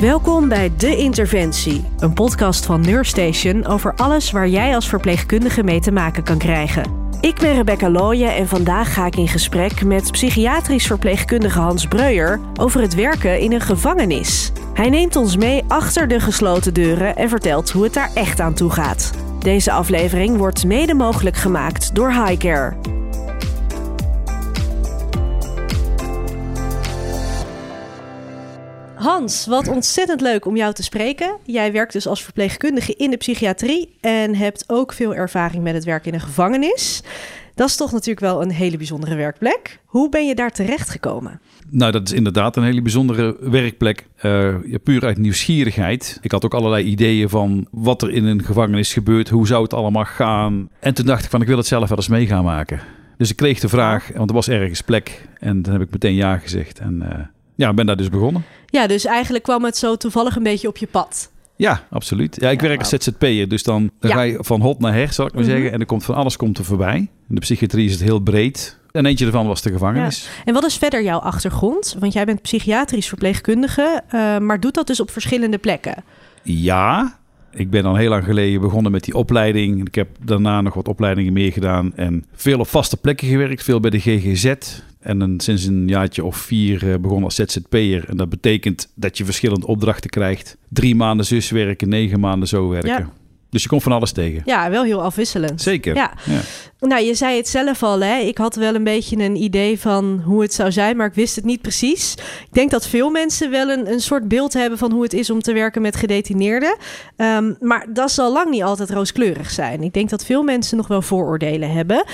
Welkom bij De Interventie, een podcast van Neurstation over alles waar jij als verpleegkundige mee te maken kan krijgen. Ik ben Rebecca Looyen en vandaag ga ik in gesprek met psychiatrisch verpleegkundige Hans Breuer over het werken in een gevangenis. Hij neemt ons mee achter de gesloten deuren en vertelt hoe het daar echt aan toe gaat. Deze aflevering wordt mede mogelijk gemaakt door Highcare. Hans, wat ontzettend leuk om jou te spreken. Jij werkt dus als verpleegkundige in de psychiatrie en hebt ook veel ervaring met het werk in een gevangenis. Dat is toch natuurlijk wel een hele bijzondere werkplek. Hoe ben je daar terecht gekomen? Nou, dat is inderdaad een hele bijzondere werkplek. Uh, puur uit nieuwsgierigheid. Ik had ook allerlei ideeën van wat er in een gevangenis gebeurt. Hoe zou het allemaal gaan? En toen dacht ik van ik wil het zelf wel eens mee gaan maken. Dus ik kreeg de vraag, want er was ergens plek. En dan heb ik meteen ja gezegd. En uh, ja, ben daar dus begonnen. Ja, dus eigenlijk kwam het zo toevallig een beetje op je pad. Ja, absoluut. Ja, ik werk als ZZP'er, dus dan, dan ga je van hot naar her, zal ik maar mhm. zeggen. En er komt van alles komt er voorbij. In de psychiatrie is het heel breed. En eentje ervan was de gevangenis. En wat is verder jouw achtergrond? Want jij bent psychiatrisch verpleegkundige, uh, maar doet dat dus op verschillende plekken? Ja, ik ben al heel lang geleden begonnen met die opleiding. Ik heb daarna nog wat opleidingen meer gedaan en veel op vaste plekken gewerkt. Veel bij de GGZ, en een, sinds een jaartje of vier eh, begon als ZZP'er. En dat betekent dat je verschillende opdrachten krijgt. Drie maanden zus werken, negen maanden zo werken. Dus je komt van alles tegen. Ja, wel heel afwisselend. Zeker. Ja. Nou, je zei het zelf al, hè? Ik had wel een beetje een idee van hoe het zou zijn, maar ik wist het niet precies. Ik denk dat veel mensen wel een, een soort beeld hebben van hoe het is om te werken met gedetineerden. Um, maar dat zal lang niet altijd rooskleurig zijn. Ik denk dat veel mensen nog wel vooroordelen hebben.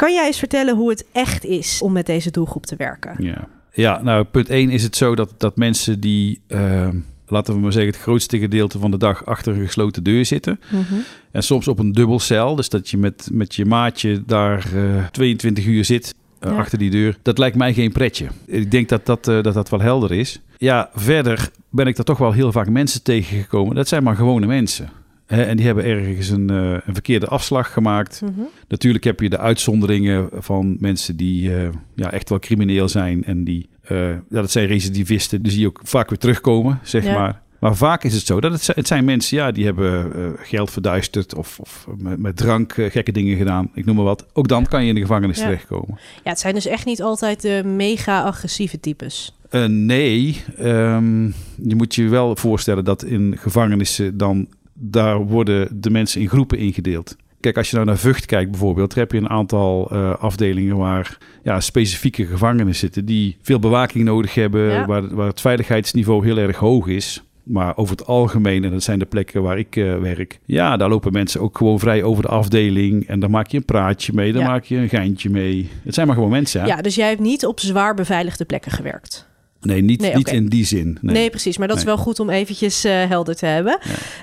Kan jij eens vertellen hoe het echt is om met deze doelgroep te werken? Ja, ja nou, punt 1 is het zo dat, dat mensen die, uh, laten we maar zeggen, het grootste gedeelte van de dag achter een gesloten deur zitten. Mm -hmm. En soms op een dubbelcel, dus dat je met, met je maatje daar uh, eh, 22 uur zit. Uh, achter die deur. Dat lijkt mij geen pretje. Ik denk dat dat, uh, dat dat wel helder is. Ja, verder ben ik er toch wel heel vaak mensen tegengekomen. Dat zijn maar gewone mensen en die hebben ergens een, uh, een verkeerde afslag gemaakt. Mhm. Natuurlijk heb je de uitzonderingen van mensen die uh, ja, echt wel crimineel zijn. En die, uh, ja, dat zijn recidivisten, dus die ook vaak weer terugkomen, zeg maar. Maar vaak is het zo dat het, het zijn mensen, ja, die hebben geld verduisterd of, of met, met, drank gekke dingen gedaan. Ik noem maar wat. Ook dan kan je in de gevangenis ja. terechtkomen. Ja, het zijn dus echt niet altijd de mega agressieve types. nee, um, je moet je wel voorstellen dat in gevangenissen dan daar worden de mensen in groepen ingedeeld. Kijk, als je nou naar Vught kijkt bijvoorbeeld, heb je een aantal uh, afdelingen waar ja, specifieke gevangenen zitten die veel bewaking nodig hebben, waar, waar het veiligheidsniveau heel erg hoog is. Maar over het algemeen, en dat zijn de plekken waar ik uh, werk, ja, daar lopen mensen ook gewoon vrij over de afdeling. En dan maak je een praatje mee, dan maak je een geintje mee. Het zijn maar gewoon mensen. Ja, dus jij hebt niet op zwaar beveiligde plekken gewerkt? Nee, niet, niet in die zin. Nee, precies. Maar dat is wel goed om eventjes uh, helder te hebben.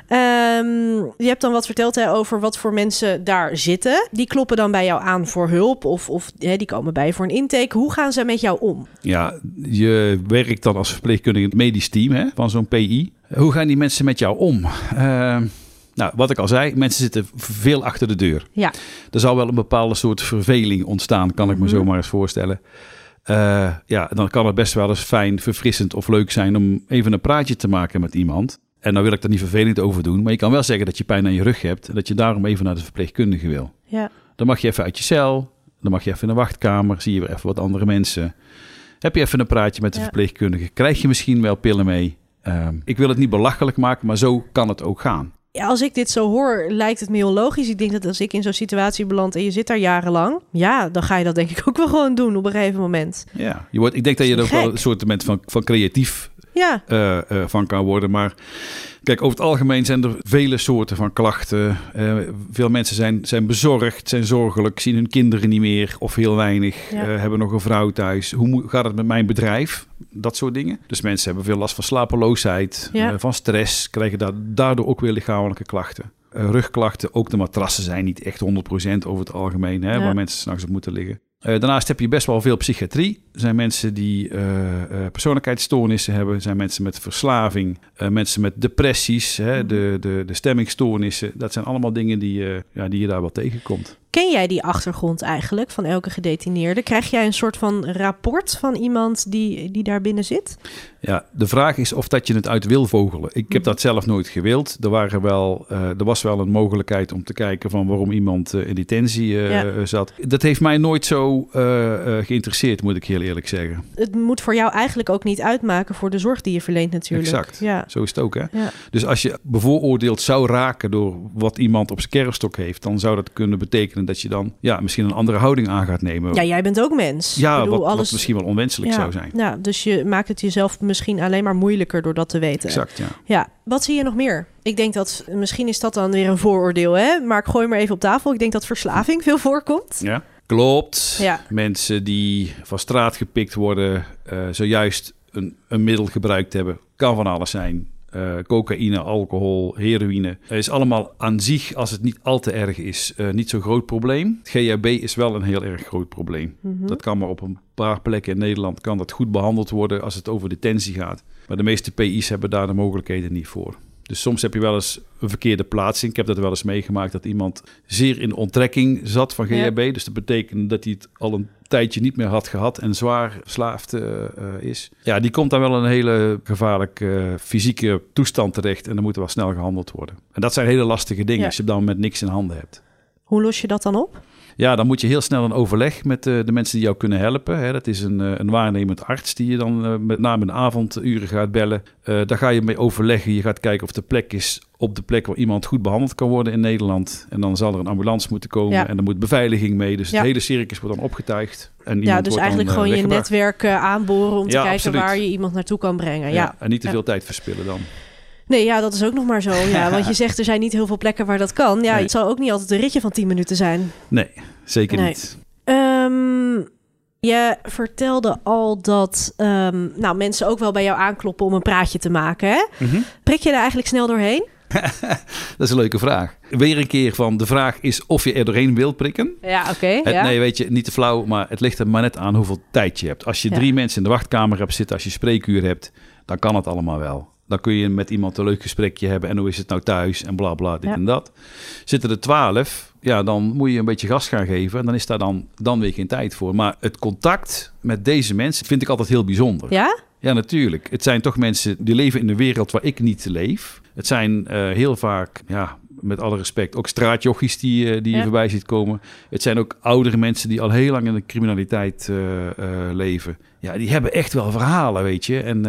Ja. Um, je hebt dan wat verteld hè, over wat voor mensen daar zitten. Die kloppen dan bij jou aan voor hulp of, of hè, die komen bij je voor een intake. Hoe gaan ze met jou om? Ja, je werkt dan als verpleegkundige in het medisch team hè, van zo'n PI. Hoe gaan die mensen met jou om? Uh, nou, wat ik al zei, mensen zitten veel achter de deur. Ja. Er zal wel een bepaalde soort verveling ontstaan, kan ik me mm -hmm. zo maar eens voorstellen. Uh, ja, dan kan het best wel eens fijn, verfrissend of leuk zijn om even een praatje te maken met iemand. En dan wil ik daar niet vervelend over doen, maar je kan wel zeggen dat je pijn aan je rug hebt en dat je daarom even naar de verpleegkundige wil. Ja. Dan mag je even uit je cel, dan mag je even in de wachtkamer, zie je weer even wat andere mensen. Heb je even een praatje met de ja. verpleegkundige, krijg je misschien wel pillen mee. Uh, ik wil het niet belachelijk maken, maar zo kan het ook gaan ja, als ik dit zo hoor, lijkt het me heel logisch. Ik denk dat als ik in zo'n situatie beland en je zit daar jarenlang, ja, dan ga je dat denk ik ook wel gewoon doen op een gegeven moment. Ja, je wordt, ik denk dat je er ook wel een soort van, van creatief ja. Uh, uh, van kan worden. Maar kijk, over het algemeen zijn er vele soorten van klachten. Uh, veel mensen zijn, zijn bezorgd, zijn zorgelijk, zien hun kinderen niet meer of heel weinig, ja. hebben nog een vrouw thuis. Hoe gaat het met mijn bedrijf? Dat soort dingen. Dus mensen hebben veel last van slapeloosheid, ja. van stress, krijgen daardoor ook weer lichamelijke klachten. rugklachten, ook de matrassen zijn niet echt 100% over het algemeen, hè, waar mensen s'nachts op moeten liggen. Uh, daarnaast heb je best wel veel psychiatrie. Er zijn mensen die uh, persoonlijkheidsstoornissen hebben. Er zijn mensen met verslaving. mensen met depressies. Hè, de, de, de stemmingstoornissen. Dat zijn allemaal dingen die, ja, die je daar wel tegenkomt. Ken jij die achtergrond eigenlijk van elke gedetineerde? Krijg jij een soort van rapport van iemand die, die daar binnen zit? Ja, de vraag is of dat je het uit wil vogelen. Ik heb Mhm. dat zelf nooit gewild. Er, waren wel, eh, er was wel een mogelijkheid om te kijken van waarom iemand eh, in detentie Ja. eh, zat. Dat heeft mij nooit zo geïnteresseerd, moet ik heel eerlijk zeggen. Het moet voor jou eigenlijk ook niet uitmaken voor de zorg die je verleent natuurlijk. Exact. Ja. Zo is het ook, hè? Ja. Dus als je bevooroordeeld zou raken door wat iemand op zijn kerfstok heeft, dan zou dat kunnen betekenen dat je dan ja, misschien een andere houding aan gaat nemen. ja, jij bent ook mens. Ja, bedoel, wat, wat misschien wel onwenselijk ja, zou zijn. Ja, dus je maakt het jezelf misschien alleen maar moeilijker door dat te weten. Exact, ja. Ja, wat zie je nog meer? Ik denk dat, misschien is dat dan weer een vooroordeel, hè? Maar ik gooi maar even op tafel. Ik denk dat verslaving veel voorkomt. Ja. Klopt. Ja. Mensen die van straat gepikt worden, eh, zojuist een, een middel gebruikt hebben, kan van alles zijn. Eh, cocaïne, alcohol, heroïne. Het is allemaal aan zich, als het niet al te erg is, eh, niet zo'n groot probleem. GHB is wel een heel erg groot probleem. Mhm. Dat kan maar op een paar plekken in Nederland kan dat goed behandeld worden als het over detentie gaat. Maar de meeste PI's hebben daar de mogelijkheden niet voor. Dus soms heb je wel eens een verkeerde plaatsing. Ik heb dat wel eens meegemaakt dat iemand zeer in onttrekking zat van Ja. GHB. Dus dat betekent dat hij het al een tijdje niet meer had gehad en zwaar verslaafd eh, eh, is. Ja, die komt dan wel in een hele gevaarlijke eh, fysieke toestand terecht en dan moet er wel snel gehandeld worden. En dat zijn hele lastige dingen Ja. als je op dat moment niks in handen hebt. Hoe los je dat dan op? Ja, dan moet je heel snel een overleg met eh, de mensen die jou kunnen helpen. Hè. Dat is een, eh, een waarnemend arts die je dan eh, met name in de avonduren gaat bellen. Daar ga je mee overleggen. Je gaat kijken of de plek is op de plek waar iemand goed behandeld kan worden in Nederland. En dan zal er een ambulance moeten komen Ja. en er moet beveiliging mee. Dus Ja. het hele circus wordt dan opgetuigd. En Ja, dus eigenlijk gewoon je netwerk aanboren om te Ja, kijken absoluut. waar je iemand naartoe kan brengen. Ja. Ja, en niet te veel tijd verspillen dan. Nee, ja, dat is ook nog maar zo. Ja, want je zegt er zijn niet heel veel plekken waar dat kan. Ja, Nee. het zal ook niet altijd een ritje van 10 minuten zijn. Nee, zeker Nee. niet. Ehm, je vertelde al dat ehm, nou, mensen ook wel bij jou aankloppen om een praatje te maken. Hè? Mhm. Prik je daar eigenlijk snel doorheen? Dat is een leuke vraag. Weer een keer van de vraag is of je er doorheen wilt prikken. Ja, oké. Ja. Nee, weet je, niet te flauw, maar het ligt er maar net aan hoeveel tijd je hebt. Als je Ja. drie mensen in de wachtkamer hebt zitten, als je spreekuur hebt, dan kan het allemaal wel. Dan kun je met iemand een leuk gesprekje hebben en hoe is het nou thuis en bla bla, dit Ja. en dat. Zitten er twaalf, ja, dan moet je een beetje gas gaan geven en dan is daar dan, dan weer geen tijd voor. Maar het contact met deze mensen vind ik altijd heel bijzonder. Ja? Ja, natuurlijk. Het zijn toch mensen die leven in een wereld waar ik niet leef. Het zijn eh, heel vaak, ja, met alle respect, ook straatjochies die, eh, die je Ja. voorbij ziet komen. Het zijn ook oudere mensen die al heel lang in de criminaliteit eh, eh, leven. Ja, die hebben echt wel verhalen, weet je. En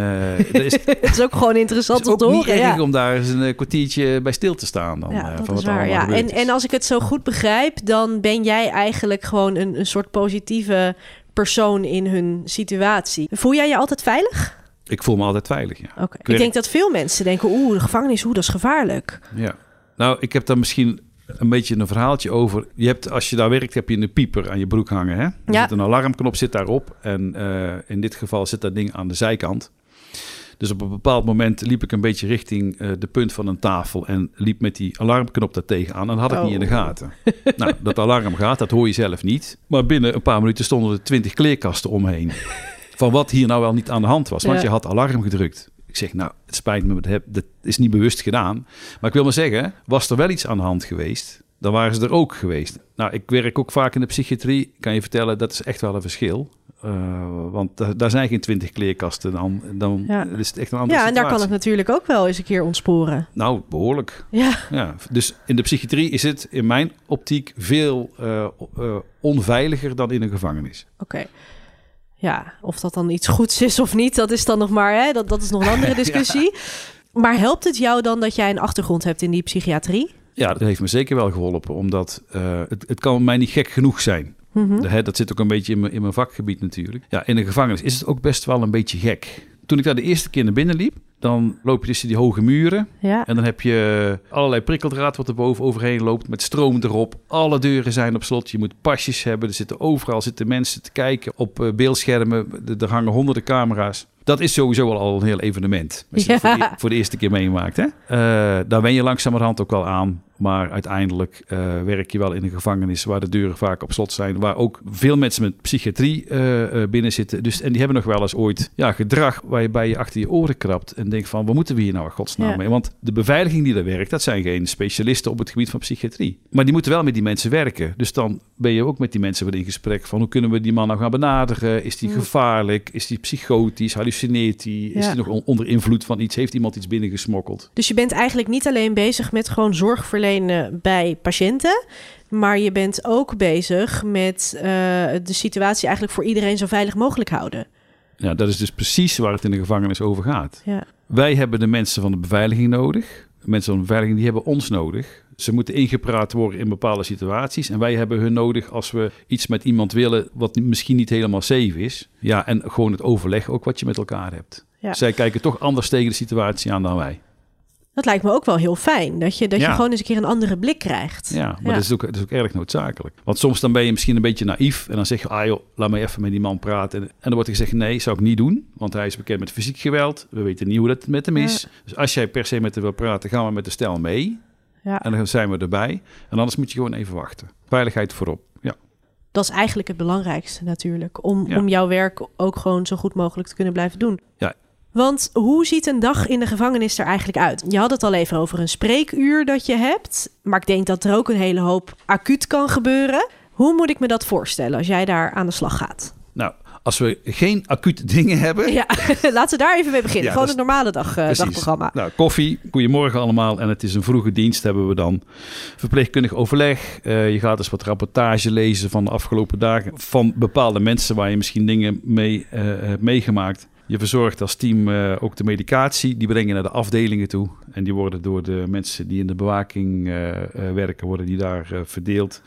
dat is, Het is ook gewoon interessant om te niet horen. erg ja. om daar eens een kwartiertje bij stil te staan. Dan, Ja, dat van is wat waar. Ja. En, en als ik het zo goed begrijp, dan ben jij eigenlijk gewoon een, een soort positieve persoon in hun situatie. Voel jij je altijd veilig? Ik voel me altijd veilig, ja. Ik werk- denk dat veel mensen denken, oeh, de gevangenis, oeh, dat is gevaarlijk. Ja. Nou, ik heb daar misschien een beetje een verhaaltje over. Je hebt, als je daar werkt, heb je een pieper aan je broek hangen. Hè? Er Ja. zit een alarmknop zit daarop. En eh, in dit geval zit dat ding aan de zijkant. Dus op een bepaald moment liep ik een beetje richting eh, de punt van een tafel en liep met die alarmknop daar tegenaan. En had ik Oh. niet in de gaten. nou, dat alarm gaat, dat hoor je zelf niet. Maar binnen een paar minuten stonden er twintig kleerkasten omheen. Van wat hier nou wel niet aan de hand was. Want Ja. je had alarm gedrukt. Ik zeg, nou, het spijt me, dat heb- dat is niet bewust gedaan. Maar ik wil maar zeggen, was er wel iets aan de hand geweest, dan waren ze er ook geweest. Nou, ik werk ook vaak in de psychiatrie. Kan je vertellen, dat is echt wel een verschil. Eh, want da- daar zijn geen twintig kleerkasten. Dan, dan Ja. is het echt een andere Ja, en daar kan het natuurlijk ook wel eens een keer ontsporen. Nou, behoorlijk. Ja, Ja, dus in de psychiatrie is het in mijn optiek veel eh, eh, onveiliger dan in een gevangenis. oké. Ja, of dat dan iets goeds is of niet, dat is dan nog maar, hè? Dat, dat is nog een andere discussie. Maar helpt het jou dan dat jij een achtergrond hebt in die psychiatrie? Ja, dat heeft me zeker wel geholpen, omdat eh, het, het kan mij niet gek genoeg zijn. Mhm. De- hè, dat zit ook een beetje in mijn, in mijn vakgebied natuurlijk. Ja, in de gevangenis is het ook best wel een beetje gek. Toen ik daar de eerste keer naar binnen liep, dan loop je tussen die hoge muren. Ja. En dan heb je allerlei prikkeldraad wat er boven overheen loopt met stroom erop. Alle deuren zijn op slot. Je moet pasjes hebben. Er zitten overal zitten mensen te kijken op eh, beeldschermen. Er er hangen honderden camera's. Dat is sowieso al een heel evenement. Als je Ja. het voor, de, voor de eerste keer meemaakt. Hè? Eh, daar wen je langzamerhand ook wel aan. Maar uiteindelijk eh, werk je wel in een gevangenis waar de deuren vaak op slot zijn. Waar ook veel mensen met psychiatrie eh, binnen zitten. Dus, en die hebben nog wel eens ooit ja, gedrag waarbij je achter je oren krabt. En denkt van, wat moeten we hier nou in godsnaam Ja. mee? Want de beveiliging die daar werkt, dat zijn geen specialisten op het gebied van psychiatrie. Maar die moeten wel met die mensen werken. Dus dan ben je ook met die mensen weer in gesprek van hoe kunnen we die man nou gaan benaderen? Is die Mm. gevaarlijk? Is die psychotisch? Hallucineert hij? Is hij nog on- onder invloed van iets? Heeft iemand iets binnengesmokkeld? Dus je bent eigenlijk niet alleen bezig met gewoon zorg verlenen bij patiënten. Maar je bent ook bezig met eh, de situatie eigenlijk voor iedereen zo veilig mogelijk houden. Ja, dat is dus precies waar het in de gevangenis over gaat. Ja. Wij hebben de mensen van de beveiliging nodig. Mensen van de beveiliging die hebben ons nodig. Ze moeten ingepraat worden in bepaalde situaties. En wij hebben hun nodig als we iets met iemand willen wat misschien niet helemaal safe is. Ja, en gewoon het overleg ook wat je met elkaar hebt. Ja. Zij kijken toch anders tegen de situatie aan dan wij. Dat lijkt me ook wel heel fijn. Dat je, dat je gewoon eens een keer een andere blik krijgt. Ja, maar Ja. Dat, is ook, dat is ook erg noodzakelijk. Want soms dan ben je misschien een beetje naïef. En dan zeg je, ah joh, laat me even met die man praten. En dan wordt er gezegd, nee, zou ik niet doen. Want hij is bekend met fysiek geweld. We weten niet hoe dat met hem is. Dus als jij per se met hem wil praten, gaan we met de stel mee. Ja. En dan zijn we erbij. En anders moet je gewoon even wachten. Veiligheid voorop. Ja. Dat is eigenlijk het belangrijkste natuurlijk. Om, Ja. om jouw werk ook gewoon zo goed mogelijk te kunnen blijven doen. Ja. Want hoe ziet een dag in de gevangenis er eigenlijk uit? Je had het al even over een spreekuur dat je hebt. Maar ik denk dat er ook een hele hoop acuut kan gebeuren. Hoe moet ik me dat voorstellen als jij daar aan de slag gaat? Nou, als we geen acute dingen hebben. Ja, laten we daar even mee beginnen. Ja, Gewoon het normale dag, eh, dagprogramma. Nou, koffie, goedemorgen allemaal. En het is een vroege dienst, hebben we dan verpleegkundig overleg. Eh, je gaat eens wat rapportage lezen van de afgelopen dagen. Van bepaalde mensen waar je misschien dingen mee eh, hebt meegemaakt. Je verzorgt als team ook de medicatie. Die breng je naar de afdelingen toe. En die worden door de mensen die in de bewaking werken, worden die daar verdeeld.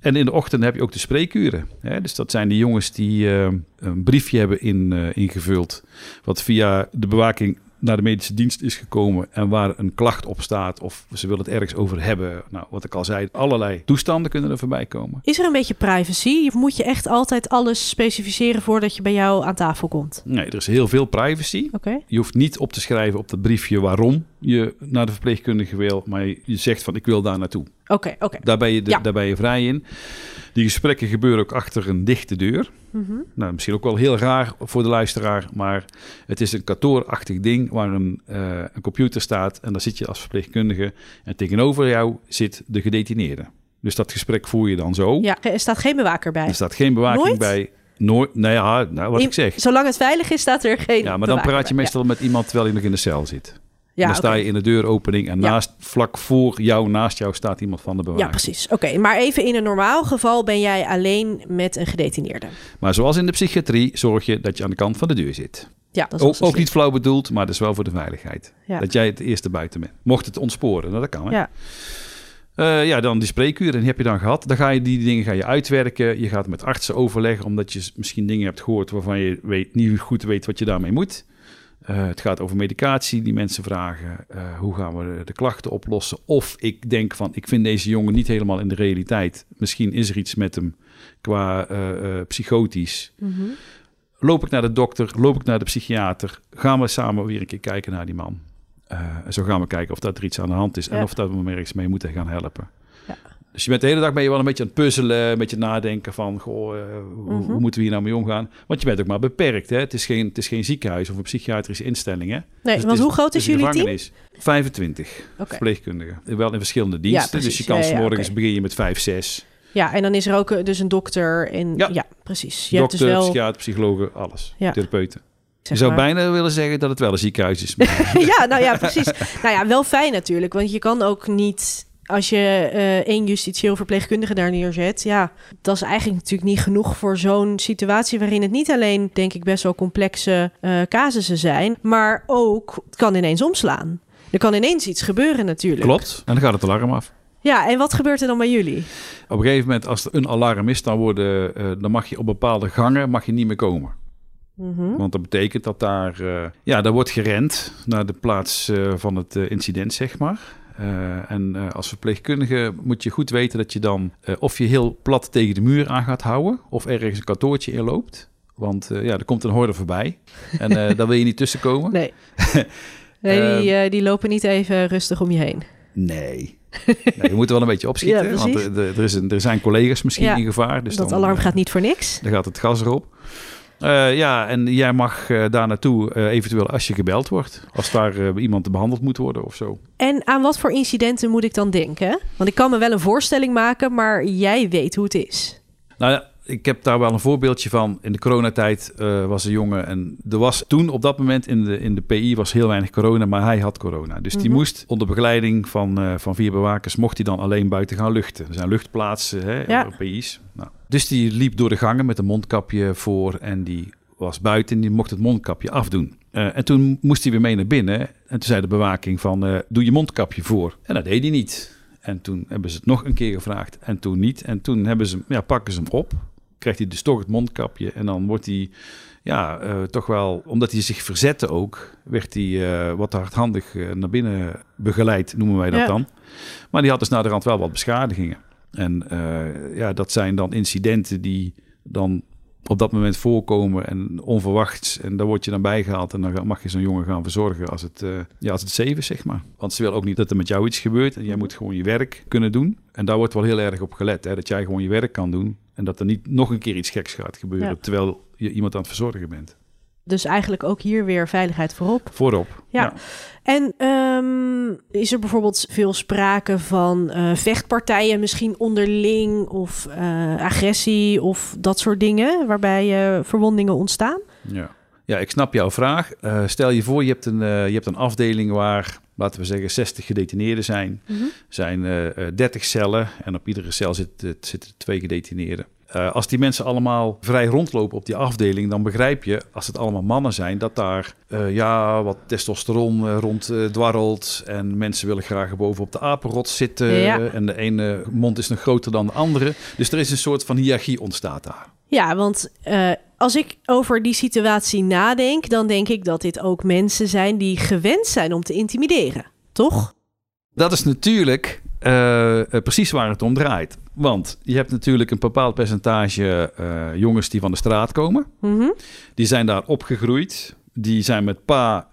En in de ochtend heb je ook de spreekuren. Hè? Dus dat zijn de jongens die eh, een briefje hebben in, eh, ingevuld. Wat via de bewaking naar de medische dienst is gekomen. En waar een klacht op staat. Of ze willen het ergens over hebben. Nou, wat ik al zei, allerlei toestanden kunnen er voorbij komen. Is er een beetje privacy? Of moet je echt altijd alles specificeren voordat je bij jou aan tafel komt? Nee, er is heel veel privacy. Oké. Je hoeft niet op te schrijven op dat briefje waarom je naar de verpleegkundige wil. Maar je zegt van ik wil daar naartoe. Oké, oké. Daar ben je, de- Ja. daar ben je vrij in. Die gesprekken gebeuren ook achter een dichte deur. Mhm. Nou, misschien ook wel heel raar voor de luisteraar, maar het is een kantoorachtig ding waar een, eh, een computer staat en daar zit je als verpleegkundige en tegenover jou zit de gedetineerde. Dus dat gesprek voer je dan zo. Ja, er staat geen bewaker bij. Er staat geen bewaking Nooit? bij. Nooit. Nou ja, nou, wat In- ik zeg. Zolang het veilig is, staat er geen Ja, maar dan praat je bij. meestal met iemand terwijl hij nog in de cel zit. Ja, dan sta je in de deuropening en Ja. naast, vlak voor jou, naast jou, staat iemand van de bewaking. Ja, precies. Oké, maar even in een normaal geval ben jij alleen met een gedetineerde. Maar zoals in de psychiatrie zorg je dat je aan de kant van de deur zit. Ja, dat is Ook, niet flauw bedoeld, maar dat is wel voor de veiligheid. Ja. Dat jij het eerste buiten bent. Mocht het ontsporen, nou, dat kan. Hè? Ja. Eh, ja, dan die spreekuren, die heb je dan gehad. Dan ga je die dingen ga je uitwerken. Je gaat met artsen overleggen, omdat je misschien dingen hebt gehoord waarvan je weet, niet goed weet wat je daarmee moet. Eh, het gaat over medicatie die mensen vragen. Eh, hoe gaan we de klachten oplossen? Of ik denk van, ik vind deze jongen niet helemaal in de realiteit. Misschien is er iets met hem qua eh, psychotisch. Mhm. Loop ik naar de dokter, loop ik naar de psychiater. Gaan we samen weer een keer kijken naar die man. En zo gaan we kijken of dat er iets aan de hand is. En of dat we hem ergens mee moeten gaan helpen. Ja. Dus je bent de hele dag ben je wel een beetje aan het puzzelen. Een beetje nadenken van, goh, eh, hoe, Mhm. hoe moeten we hier nou mee omgaan? Want je bent ook maar beperkt. Hè? Het, is geen, het is geen ziekenhuis of een psychiatrische instelling. Hè? Nee, Dus want hoe groot is jullie team? gevangenis. 25 Oké. verpleegkundigen. Wel in verschillende diensten. dus je kan Ja, ja, morgens begin je met 5, 6. Ja, en dan is er ook eh, dus een dokter en ja, precies. Je hebt Dokter, dus wel psychiater, psychologen, alles. Therapeuten. Je zou maar- bijna willen zeggen dat het wel een ziekenhuis is. ja, nou ja, precies. nou ja, wel fijn natuurlijk, want je kan ook niet als je eh één justitieel verpleegkundige daar neerzet, ja, dat is eigenlijk natuurlijk niet genoeg voor zo'n situatie waarin het niet alleen, denk ik, best wel complexe eh casussen zijn, maar ook het kan ineens omslaan. Er kan ineens iets gebeuren natuurlijk. Klopt. En dan gaat het alarm af. Ja, en wat gebeurt er dan bij jullie? Op een gegeven moment, als er een alarm is, dan, worden, eh, dan mag je op bepaalde gangen mag je niet meer komen. Mhm. Want dat betekent dat daar, ja, daar wordt gerend naar de plaats van het incident, zeg maar. Eh, en eh, als verpleegkundige moet je goed weten dat je dan, eh, of je heel plat tegen de muur aan gaat houden, of ergens een kantoortje inloopt. Want uh, ja, er komt een horde voorbij. En daar wil je niet tussenkomen. Nee. nee die, uh, die lopen niet even rustig om je heen. Nee. je moet er wel een beetje opschieten. ja, want er, er, is een, er zijn collega's misschien ja, in gevaar. Dus dat dan, alarm gaat niet voor niks. Dan gaat het gas erop. Uh, ja, en jij mag uh, daar naartoe uh, eventueel als je gebeld wordt. Als daar iemand behandeld moet worden of zo. En aan wat voor incidenten moet ik dan denken? Want ik kan me wel een voorstelling maken, maar jij weet hoe het is. Nou ja, ik heb daar wel een voorbeeldje van. In de coronatijd uh, was een jongen en er was toen op dat moment in de, in de PI was heel weinig corona, maar hij had corona. Dus die mhm. moest onder begeleiding van, uh, van vier bewakers, mocht hij dan alleen buiten gaan luchten. Er zijn luchtplaatsen, hè, ja. PI's. Nou. Dus die liep door de gangen met een mondkapje voor en die was buiten en die mocht het mondkapje afdoen. Uh, en toen moest hij weer mee naar binnen en toen zei de bewaking van doe je mondkapje voor. En dat deed hij niet. En toen hebben ze het nog een keer gevraagd en toen niet. En toen hebben ze, ja, pakken ze hem op krijgt hij dus toch het mondkapje. En dan wordt hij, ja, uh, toch wel, omdat hij zich verzette ook, werd hij uh, wat hardhandig uh, naar binnen begeleid, noemen wij dat ja. dan. Maar die had dus naar de rand wel wat beschadigingen. En ja, dat zijn dan incidenten die dan op dat moment voorkomen en onverwachts. En daar word je dan bijgehaald en dan mag je zo'n jongen gaan verzorgen als het, uh, ja, als het zeven, zeg maar. Want ze wil ook niet dat er met jou iets gebeurt en jij moet gewoon je werk kunnen doen. En daar wordt wel heel erg op gelet, hè, dat jij gewoon je werk kan doen en dat er niet nog een keer iets geks gaat gebeuren terwijl je iemand aan het verzorgen bent. Dus eigenlijk ook hier weer veiligheid voorop. Voorop. Ja. En um, is er bijvoorbeeld veel sprake van uh, vechtpartijen, misschien onderling of uh, agressie of dat soort dingen, waarbij uh, verwondingen ontstaan? Ja. ja, ik snap jouw vraag. stel je voor, je hebt, een, je hebt een afdeling waar, laten we zeggen, 60 gedetineerden zijn. Mm -hmm. zijn 30 cellen en op iedere cel zitten, zitten twee gedetineerden. Uh, als die mensen allemaal vrij rondlopen op die afdeling, dan begrijp je, als het allemaal mannen zijn, dat daar uh, ja, wat testosteron uh, rond dwarrelt. En mensen willen graag boven op de apenrot zitten. Ja. En de ene mond is nog groter dan de andere. Dus er is een soort van hiërarchie ontstaat daar. Ja, want als ik over die situatie nadenk, dan denk ik dat dit ook mensen zijn die gewend zijn om te intimideren, toch? Dat is natuurlijk uh, precies waar het om draait. Want je hebt natuurlijk een bepaald percentage uh, jongens die van de straat komen. Mm -hmm. Die zijn daar opgegroeid. Die zijn met pa,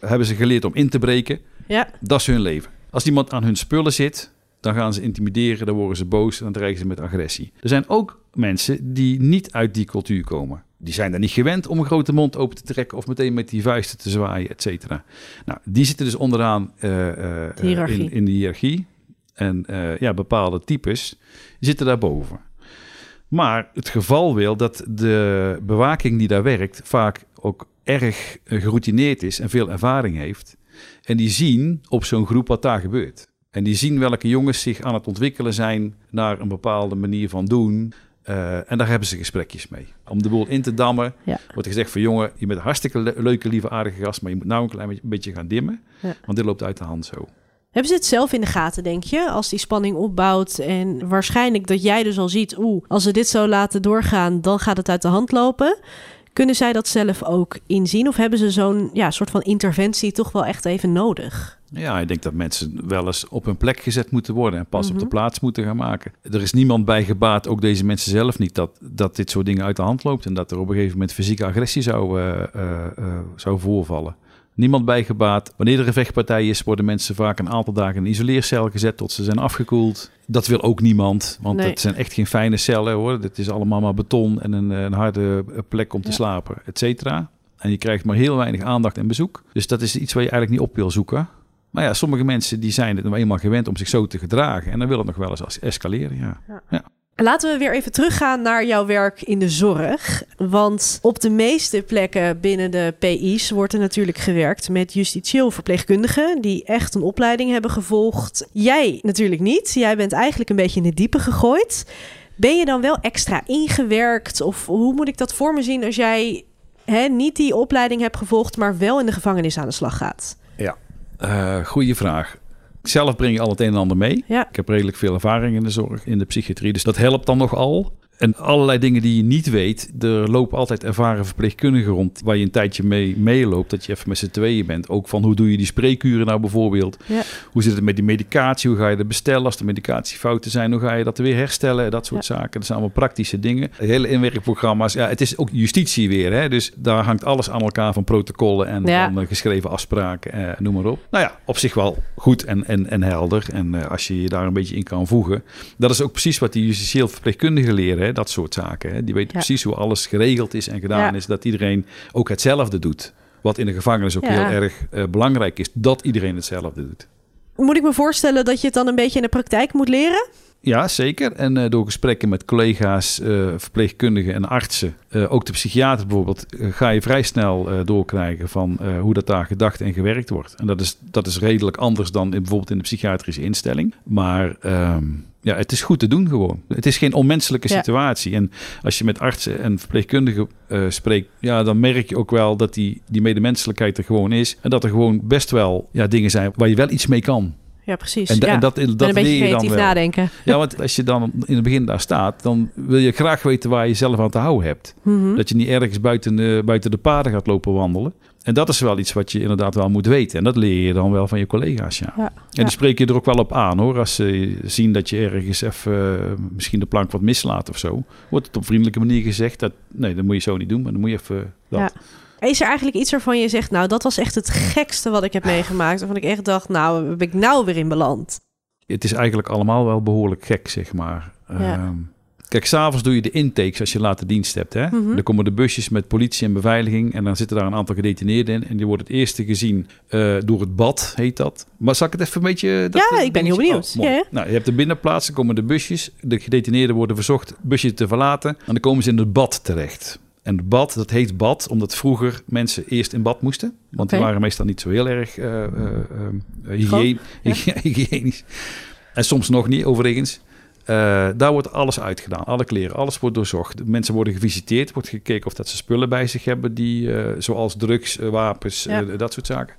hebben ze geleerd om in te breken. Ja. Dat is hun leven. Als iemand aan hun spullen zit, dan gaan ze intimideren, dan worden ze boos en dan dreigen ze met agressie. Er zijn ook mensen die niet uit die cultuur komen. Die zijn daar niet gewend om een grote mond open te trekken of meteen met die vuisten te zwaaien, et cetera. Nou, die zitten dus onderaan uh, uh, in, in de hiërarchie. En uh, ja, bepaalde types zitten daarboven. Maar het geval wil dat de bewaking die daar werkt vaak ook erg geroutineerd is en veel ervaring heeft. En die zien op zo'n groep wat daar gebeurt. En die zien welke jongens zich aan het ontwikkelen zijn naar een bepaalde manier van doen. Uh, en daar hebben ze gesprekjes mee. Om de boel in te dammen, ja. wordt gezegd van jongen, je bent een hartstikke le leuke, lieve, aardige gast, maar je moet nou een klein beetje gaan dimmen, ja. want dit loopt uit de hand zo. Hebben ze het zelf in de gaten, denk je? Als die spanning opbouwt en waarschijnlijk dat jij dus al ziet... oeh, als ze dit zo laten doorgaan, dan gaat het uit de hand lopen. Kunnen zij dat zelf ook inzien? Of hebben ze zo'n ja, soort van interventie toch wel echt even nodig? Ja, ik denk dat mensen wel eens op hun plek gezet moeten worden en pas mm -hmm. op de mhm. plaats moeten gaan maken. Er is niemand bij gebaat, ook deze mensen zelf niet, dat, dat dit soort dingen uit de hand loopt en dat er op een gegeven moment fysieke agressie zou, uh, uh, uh, zou voorvallen niemand bijgebaat. Wanneer er een vechtpartij is, worden mensen vaak een aantal dagen in een isoleercel gezet tot ze zijn afgekoeld. Dat wil ook niemand, want nee. het zijn echt geen fijne cellen hoor. Het is allemaal maar beton en een, een harde plek om te ja. slapen, et cetera. En je krijgt maar heel weinig aandacht en bezoek. Dus dat is iets waar je eigenlijk niet op wil zoeken. Maar ja, sommige mensen die zijn het nou eenmaal gewend om zich zo te gedragen. En dan wil het nog wel eens escaleren, ja. ja. ja. Laten we weer even teruggaan naar jouw werk in de zorg. Want op de meeste plekken binnen de PI's wordt er natuurlijk gewerkt met justitieel verpleegkundigen die echt een opleiding hebben gevolgd. Jij natuurlijk niet. Jij bent eigenlijk een beetje in het diepe gegooid. Ben je dan wel extra ingewerkt? Of hoe moet ik dat voor me zien als jij hè, niet die opleiding hebt gevolgd, maar wel in de gevangenis aan de slag gaat? Uh, goede vraag. Zelf breng je al het een en ander mee. Ja. Ik heb redelijk veel ervaring in de zorg, in de psychiatrie. Dus dat helpt dan nogal. En allerlei dingen die je niet weet. Er lopen altijd ervaren verpleegkundigen rond. Waar je een tijdje mee meeloopt. Dat je even met z'n tweeën bent. Ook van hoe doe je die spreekuren nou bijvoorbeeld. Ja. Hoe zit het met die medicatie? Hoe ga je dat bestellen als er medicatiefouten zijn? Hoe ga je dat weer herstellen? Dat soort zaken. Dat zijn allemaal praktische dingen. Hele inwerkprogramma's. Ja, het is ook justitie weer. Hè? Dus daar hangt alles aan elkaar van protocollen en Ja. van eh, geschreven afspraken. Eh, noem maar op. Nou ja, op zich wel goed en, en, en helder. En eh, als je je daar een beetje in kan voegen. Dat is ook precies wat die justitieel verpleegkundigen leren. Hè? Dat soort zaken. Hè? Die weten Ja. precies hoe alles geregeld is en gedaan Ja. is. Dat iedereen ook hetzelfde doet. Wat in de gevangenis ook heel erg eh, belangrijk is. Dat iedereen hetzelfde doet. Moet ik me voorstellen dat je het dan een beetje in de praktijk moet leren? Ja, zeker. En eh, door gesprekken met collega's, eh, verpleegkundigen en artsen, eh, ook de psychiater bijvoorbeeld, ga je vrij snel doorkrijgen van hoe dat daar gedacht en gewerkt wordt. En dat is, dat is redelijk anders dan in, bijvoorbeeld in de psychiatrische instelling. Maar ehm, ja, het is goed te doen gewoon. Het is geen onmenselijke Ja. situatie. En als je met artsen en verpleegkundigen spreekt, ja, dan merk je ook wel dat die, die medemenselijkheid er gewoon is. En dat er gewoon best wel ja, dingen zijn waar je wel iets mee kan. Ja, precies. En, da- ja. en dat, dat en een beetje leer je dan creatief wel. nadenken. Ja, want als je dan in het begin daar staat, dan wil je graag weten waar je zelf aan te houden hebt. Mhm. Dat je niet ergens buiten de, buiten de paden gaat lopen wandelen. En dat is wel iets wat je inderdaad wel moet weten. En dat leer je dan wel van je collega's, ja. Ja, En ja. die spreek je er ook wel op aan, hoor. Als ze zien dat je ergens even eh, misschien de plank wat mislaat of zo. Wordt het op vriendelijke manier gezegd. Dat, nee, dat moet je zo niet doen, maar dan moet je even dat. Is er eigenlijk iets waarvan je zegt, nou, dat was echt het gekste wat ik heb meegemaakt. Waarvan ik echt dacht, nou, ben ik nou weer in beland? Het is eigenlijk allemaal wel behoorlijk gek, zeg maar. Ja. Ehm, Kijk, s'avonds doe je de intakes als je later dienst hebt. Hè? Mhm. Dan komen de busjes met politie en beveiliging. En dan zitten daar een aantal gedetineerden in. En die worden het eerste gezien eh, door het bad, heet dat. Maar zal ik het even een beetje... dat- Ja, ik ben heel benieuwd. Oh. Ja. Nou, je hebt de binnenplaats, dan komen de busjes. De gedetineerden worden verzocht busje te verlaten. En dan komen ze in het bad terecht. En het bad, dat heet bad, omdat vroeger mensen eerst in bad moesten. Want die waren meestal niet zo heel erg eh, eh, eh, Schoon, hygiëne- ja. hygiënisch. En soms nog niet, overigens. Daar wordt alles uitgedaan. Alle kleren, alles wordt doorzocht. Mensen worden gevisiteerd, wordt gekeken of dat ze spullen bij zich hebben, die, zoals drugs, wapens, Ja. dat soort zaken.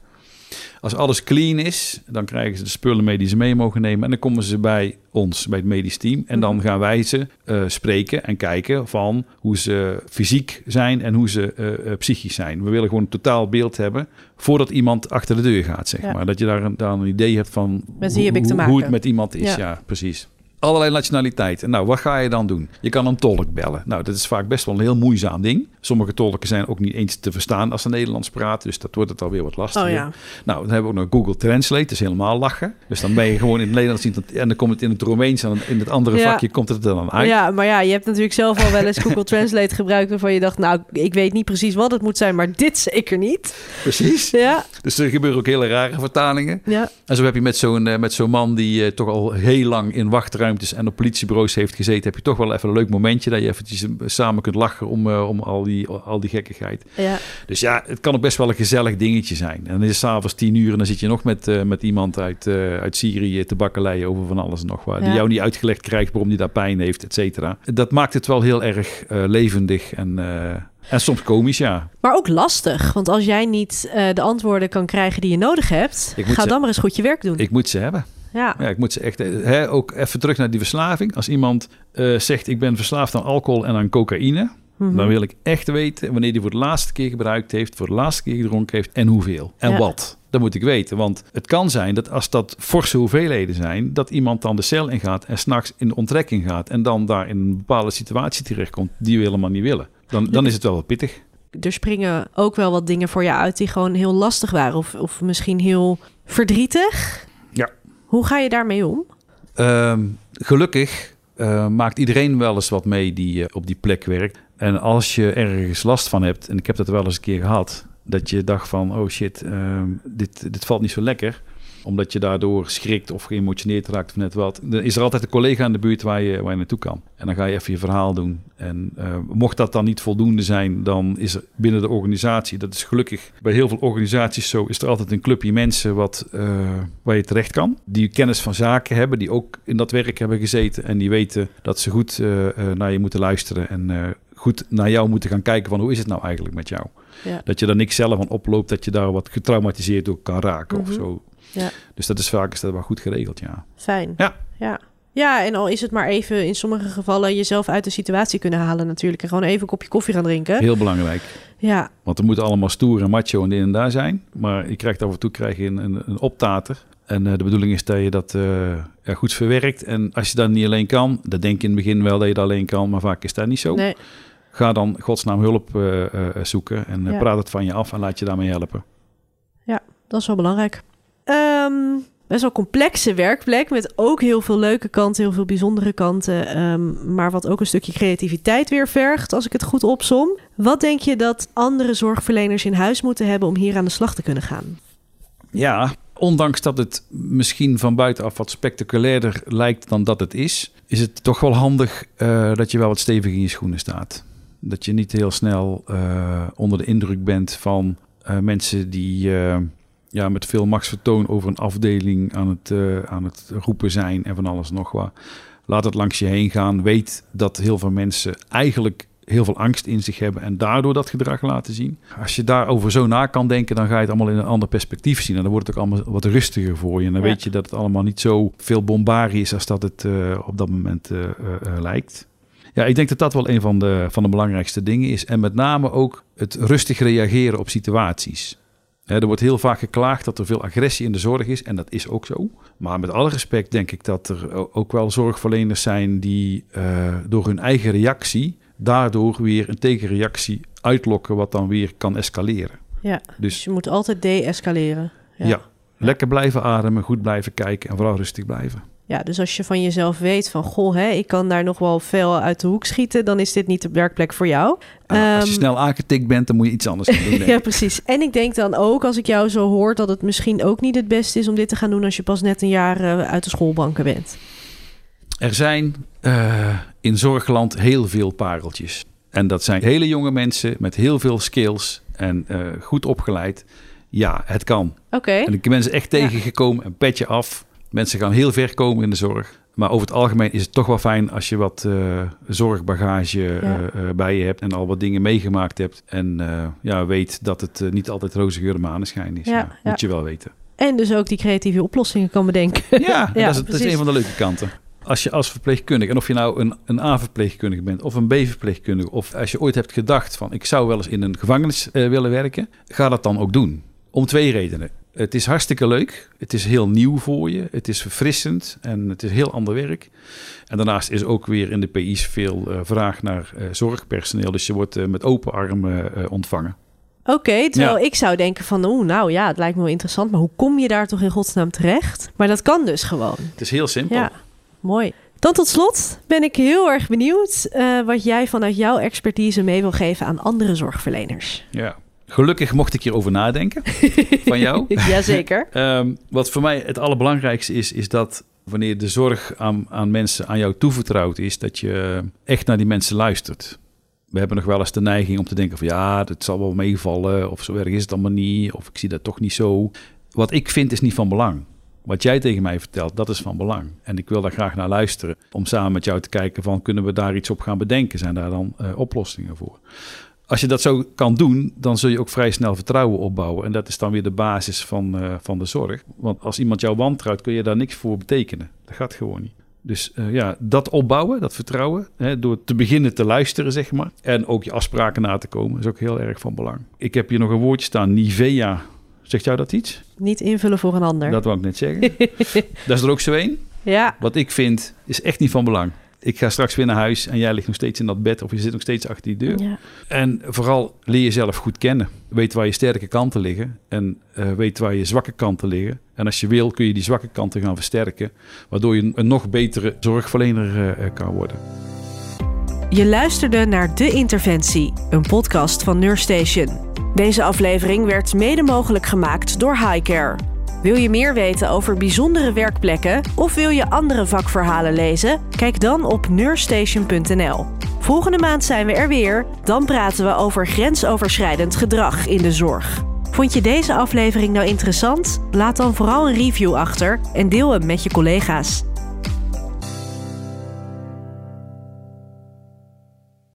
Als alles clean is, dan krijgen ze de spullen mee die ze mee mogen nemen. En dan komen ze bij ons, bij het medisch team. En dan gaan wij ze eh, spreken en kijken van hoe ze fysiek zijn en hoe ze eh, eh, psychisch zijn. We willen gewoon een totaal beeld hebben voordat iemand achter de deur gaat, zeg Ja. maar. Dat je daar een, daar een idee hebt van hoe- het met iemand is. Ja. Ja, precies. Allerlei nationaliteiten. Nou, wat ga je dan doen? Je kan een tolk bellen. Nou, dat is vaak best wel een heel moeizaam ding. Sommige tolken zijn ook niet eens te verstaan als ze Nederlands praten. Dus dat wordt het alweer wat lastiger. Oh ja. Nou, dan hebben we ook nog Google Translate. Dat is helemaal lachen. Dus dan ben je gewoon in het Nederlands en dan komt het in het Romeins en in het andere Ja. vakje komt het er dan uit. Ja, maar ja, je hebt natuurlijk zelf al wel eens Google Translate gebruikt... waarvan je dacht, nou, ik weet niet precies wat het moet zijn... maar dit zeker niet. Precies. Ja, Dus er gebeuren ook hele rare vertalingen. ja. En zo heb je met zo'n eh, met zo'n man die eh, toch al heel lang in wachtruimtes en op politiebureaus heeft gezeten, heb je toch wel even een leuk momentje dat je eventjes eh, samen kunt lachen om, eh, om al, die, al die gekkigheid. ja. Dus ja, het kan ook best wel een gezellig dingetje zijn. En dan is het s'avonds tien uur en dan zit je nog met, eh, met iemand uit, uit Syrië te bakkeleien over van alles en nog wat. Die jou niet uitgelegd krijgt waarom die daar pijn heeft, et cetera. Dat maakt het wel heel erg levendig en, en soms komisch, ja. Maar ook lastig, want als jij niet de antwoorden kan krijgen die je nodig hebt... Ga dan maar eens goed je werk doen. Ik moet ze hebben. Ja. Ja, ik moet ze echt. eh, Hè, ook even terug naar die verslaving. Als iemand eh, zegt: Ik ben verslaafd aan alcohol en aan cocaïne. Mhm. Dan wil ik echt weten wanneer die voor de laatste keer gebruikt heeft, voor de laatste keer gedronken heeft en hoeveel. En Ja. wat. Dat moet ik weten. Want het kan zijn dat als dat forse hoeveelheden zijn, dat iemand dan de cel ingaat en s'nachts in de onttrekking gaat. En dan daar in een bepaalde situatie terechtkomt die we helemaal niet willen. Dan, dan is het wel wat pittig. Er springen ook wel wat dingen voor je uit die gewoon heel lastig waren. Of, of misschien heel verdrietig. Hoe ga je daarmee om? Ehm, gelukkig eh, maakt iedereen wel eens wat mee die eh, op die plek werkt. En als je ergens last van hebt, en ik heb dat wel eens een keer gehad, dat je dacht van, oh shit, ehm, dit, dit valt niet zo lekker omdat je daardoor schrikt of geëmotioneerd raakt of net wat. Dan is er altijd een collega in de buurt waar je, waar je naartoe kan. En dan ga je even je verhaal doen. En eh, mocht dat dan niet voldoende zijn, dan is er binnen de organisatie, dat is gelukkig bij heel veel organisaties zo, is er altijd een clubje mensen wat, eh, waar je terecht kan. Die kennis van zaken hebben, die ook in dat werk hebben gezeten. En die weten dat ze goed eh, naar je moeten luisteren en goed naar jou moeten gaan kijken van hoe is het nou eigenlijk met jou. Ja. Dat je daar niks zelf aan oploopt, dat je daar wat getraumatiseerd door kan raken Mhm. of zo. Ja. Dus dat is vaak is dat wel goed geregeld, ja. Fijn. Ja. ja. Ja, en al is het maar even in sommige gevallen jezelf uit de situatie kunnen halen natuurlijk. En gewoon even een kopje koffie gaan drinken. Heel belangrijk. Ja. Want we moeten allemaal stoer en macho en dit en daar zijn. Maar je krijgt af en toe krijg je een, een, een optater. En uh, de bedoeling is dat je dat uh, ja, goed verwerkt. En als je dat niet alleen kan, dan denk je in het begin wel dat je dat alleen kan. Maar vaak is dat niet zo. Nee. Ga dan godsnaam hulp uh, zoeken. En ja. praat het van je af en laat je daarmee helpen. Ja, dat is wel belangrijk. Um, best wel complexe werkplek met ook heel veel leuke kanten, heel veel bijzondere kanten, um, maar wat ook een stukje creativiteit weer vergt, als ik het goed opsom. Wat denk je dat andere zorgverleners in huis moeten hebben om hier aan de slag te kunnen gaan? Ja, ondanks dat het misschien van buitenaf wat spectaculairder lijkt dan dat het is, is het toch wel handig uh, dat je wel wat stevig in je schoenen staat. Dat je niet heel snel uh, onder de indruk bent van uh, mensen die ja, met veel machtsvertoon over een afdeling aan het, uh, aan het roepen zijn en van alles nog wat. Laat het langs je heen gaan. Weet dat heel veel mensen eigenlijk heel veel angst in zich hebben en daardoor dat gedrag laten zien. Als je daarover zo na kan denken, dan ga je het allemaal in een ander perspectief zien. En dan wordt het ook allemaal wat rustiger voor je. En dan ja. weet je dat het allemaal niet zo veel bombarie is als dat het uh, op dat moment uh, lijkt. Ja, ik denk dat dat wel een van de, van de belangrijkste dingen is. En met name ook het rustig reageren op situaties. Er wordt heel vaak geklaagd dat er veel agressie in de zorg is. En dat is ook zo. Maar met alle respect denk ik dat er ook wel zorgverleners zijn die uh, door hun eigen reactie daardoor weer een tegenreactie uitlokken, wat dan weer kan escaleren. Ja, dus, dus je moet altijd de-escaleren. Ja. ja, lekker blijven ademen, goed blijven kijken en vooral rustig blijven. Ja, dus als je van jezelf weet van goh, hè, ik kan daar nog wel veel uit de hoek schieten, dan is dit niet de werkplek voor jou. Als je um, snel aangetikt bent, dan moet je iets anders gaan doen. ja, precies. En ik denk dan ook, als ik jou zo hoor, dat het misschien ook niet het beste is om dit te gaan doen als je pas net een jaar uh, uit de schoolbanken bent. Er zijn uh, in zorgland heel veel pareltjes. En dat zijn hele jonge mensen met heel veel skills en uh, goed opgeleid. Ja, het kan. Oké. Okay. En ik ben ze echt tegengekomen, een petje af. Mensen gaan heel ver komen in de zorg. Maar over het algemeen is het toch wel fijn als je wat uh, zorgbagage ja. uh, bij je hebt en al wat dingen meegemaakt hebt. En uh, ja, weet dat het niet altijd roze geur maneschijn is. Ja, ja, Moet je wel weten. En dus ook die creatieve oplossingen kan bedenken. Ja, dat, is, dat is een van de leuke kanten als je als verpleegkundige, en of je nou een, een A-verpleegkundige bent of een B-verpleegkundige, of als je ooit hebt gedacht van ik zou wel eens in een gevangenis uh, willen werken, ga dat dan ook doen. Om twee redenen. Het is hartstikke leuk. Het is heel nieuw voor je. Het is verfrissend en het is heel ander werk. En daarnaast is ook weer in de PI's veel uh, vraag naar uh, zorgpersoneel. Dus je wordt uh, met open armen ontvangen. Oké, okay, terwijl ja. ik zou denken van, oeh, nou ja, het lijkt me wel interessant, maar hoe kom je daar toch in godsnaam terecht? Maar dat kan dus gewoon. Het is heel simpel. Ja, mooi. Dan tot slot ben ik heel erg benieuwd wat jij vanuit jouw expertise mee wil geven aan andere zorgverleners. Ja, Gelukkig mocht ik hierover nadenken van jou. Jazeker. um, wat voor mij het allerbelangrijkste is, is dat wanneer de zorg aan, aan mensen aan jou toevertrouwd is, dat je echt naar die mensen luistert. We hebben nog wel eens de neiging om te denken van ja, het zal wel meevallen, of zo erg is het allemaal niet, of ik zie dat toch niet zo. Wat ik vind is niet van belang. Wat jij tegen mij vertelt, dat is van belang. En ik wil daar graag naar luisteren. Om samen met jou te kijken van, kunnen we daar iets op gaan bedenken? Zijn daar dan uh, oplossingen voor? Als je dat zo kan doen, dan zul je ook vrij snel vertrouwen opbouwen. En dat is dan weer de basis van, uh, van de zorg. Want als iemand jou wantrouwt, kun je daar niks voor betekenen. Dat gaat gewoon niet. Dus uh, ja, dat opbouwen, dat vertrouwen, hè, door te beginnen te luisteren, zeg maar. En ook je afspraken na te komen, is ook heel erg van belang. Ik heb hier nog een woordje staan, Nivea. Zegt jou dat iets? Niet invullen voor een ander. Dat wou ik net zeggen. dat is er ook zo één. Ja. Wat ik vind, is echt niet van belang ik ga straks weer naar huis en jij ligt nog steeds in dat bed of je zit nog steeds achter die deur. Ja. En vooral leer jezelf goed kennen. Weet waar je sterke kanten liggen en uh, weet waar je zwakke kanten liggen. En als je wil kun je die zwakke kanten gaan versterken, waardoor je een nog betere zorgverlener uh, kan worden. Je luisterde naar De Interventie, een podcast van Nurstation. Deze aflevering werd mede mogelijk gemaakt door Highcare. Wil je meer weten over bijzondere werkplekken of wil je andere vakverhalen lezen? Kijk dan op nurstation.nl. Volgende maand zijn we er weer. Dan praten we over grensoverschrijdend gedrag in de zorg. Vond je deze aflevering nou interessant? Laat dan vooral een review achter en deel hem met je collega's.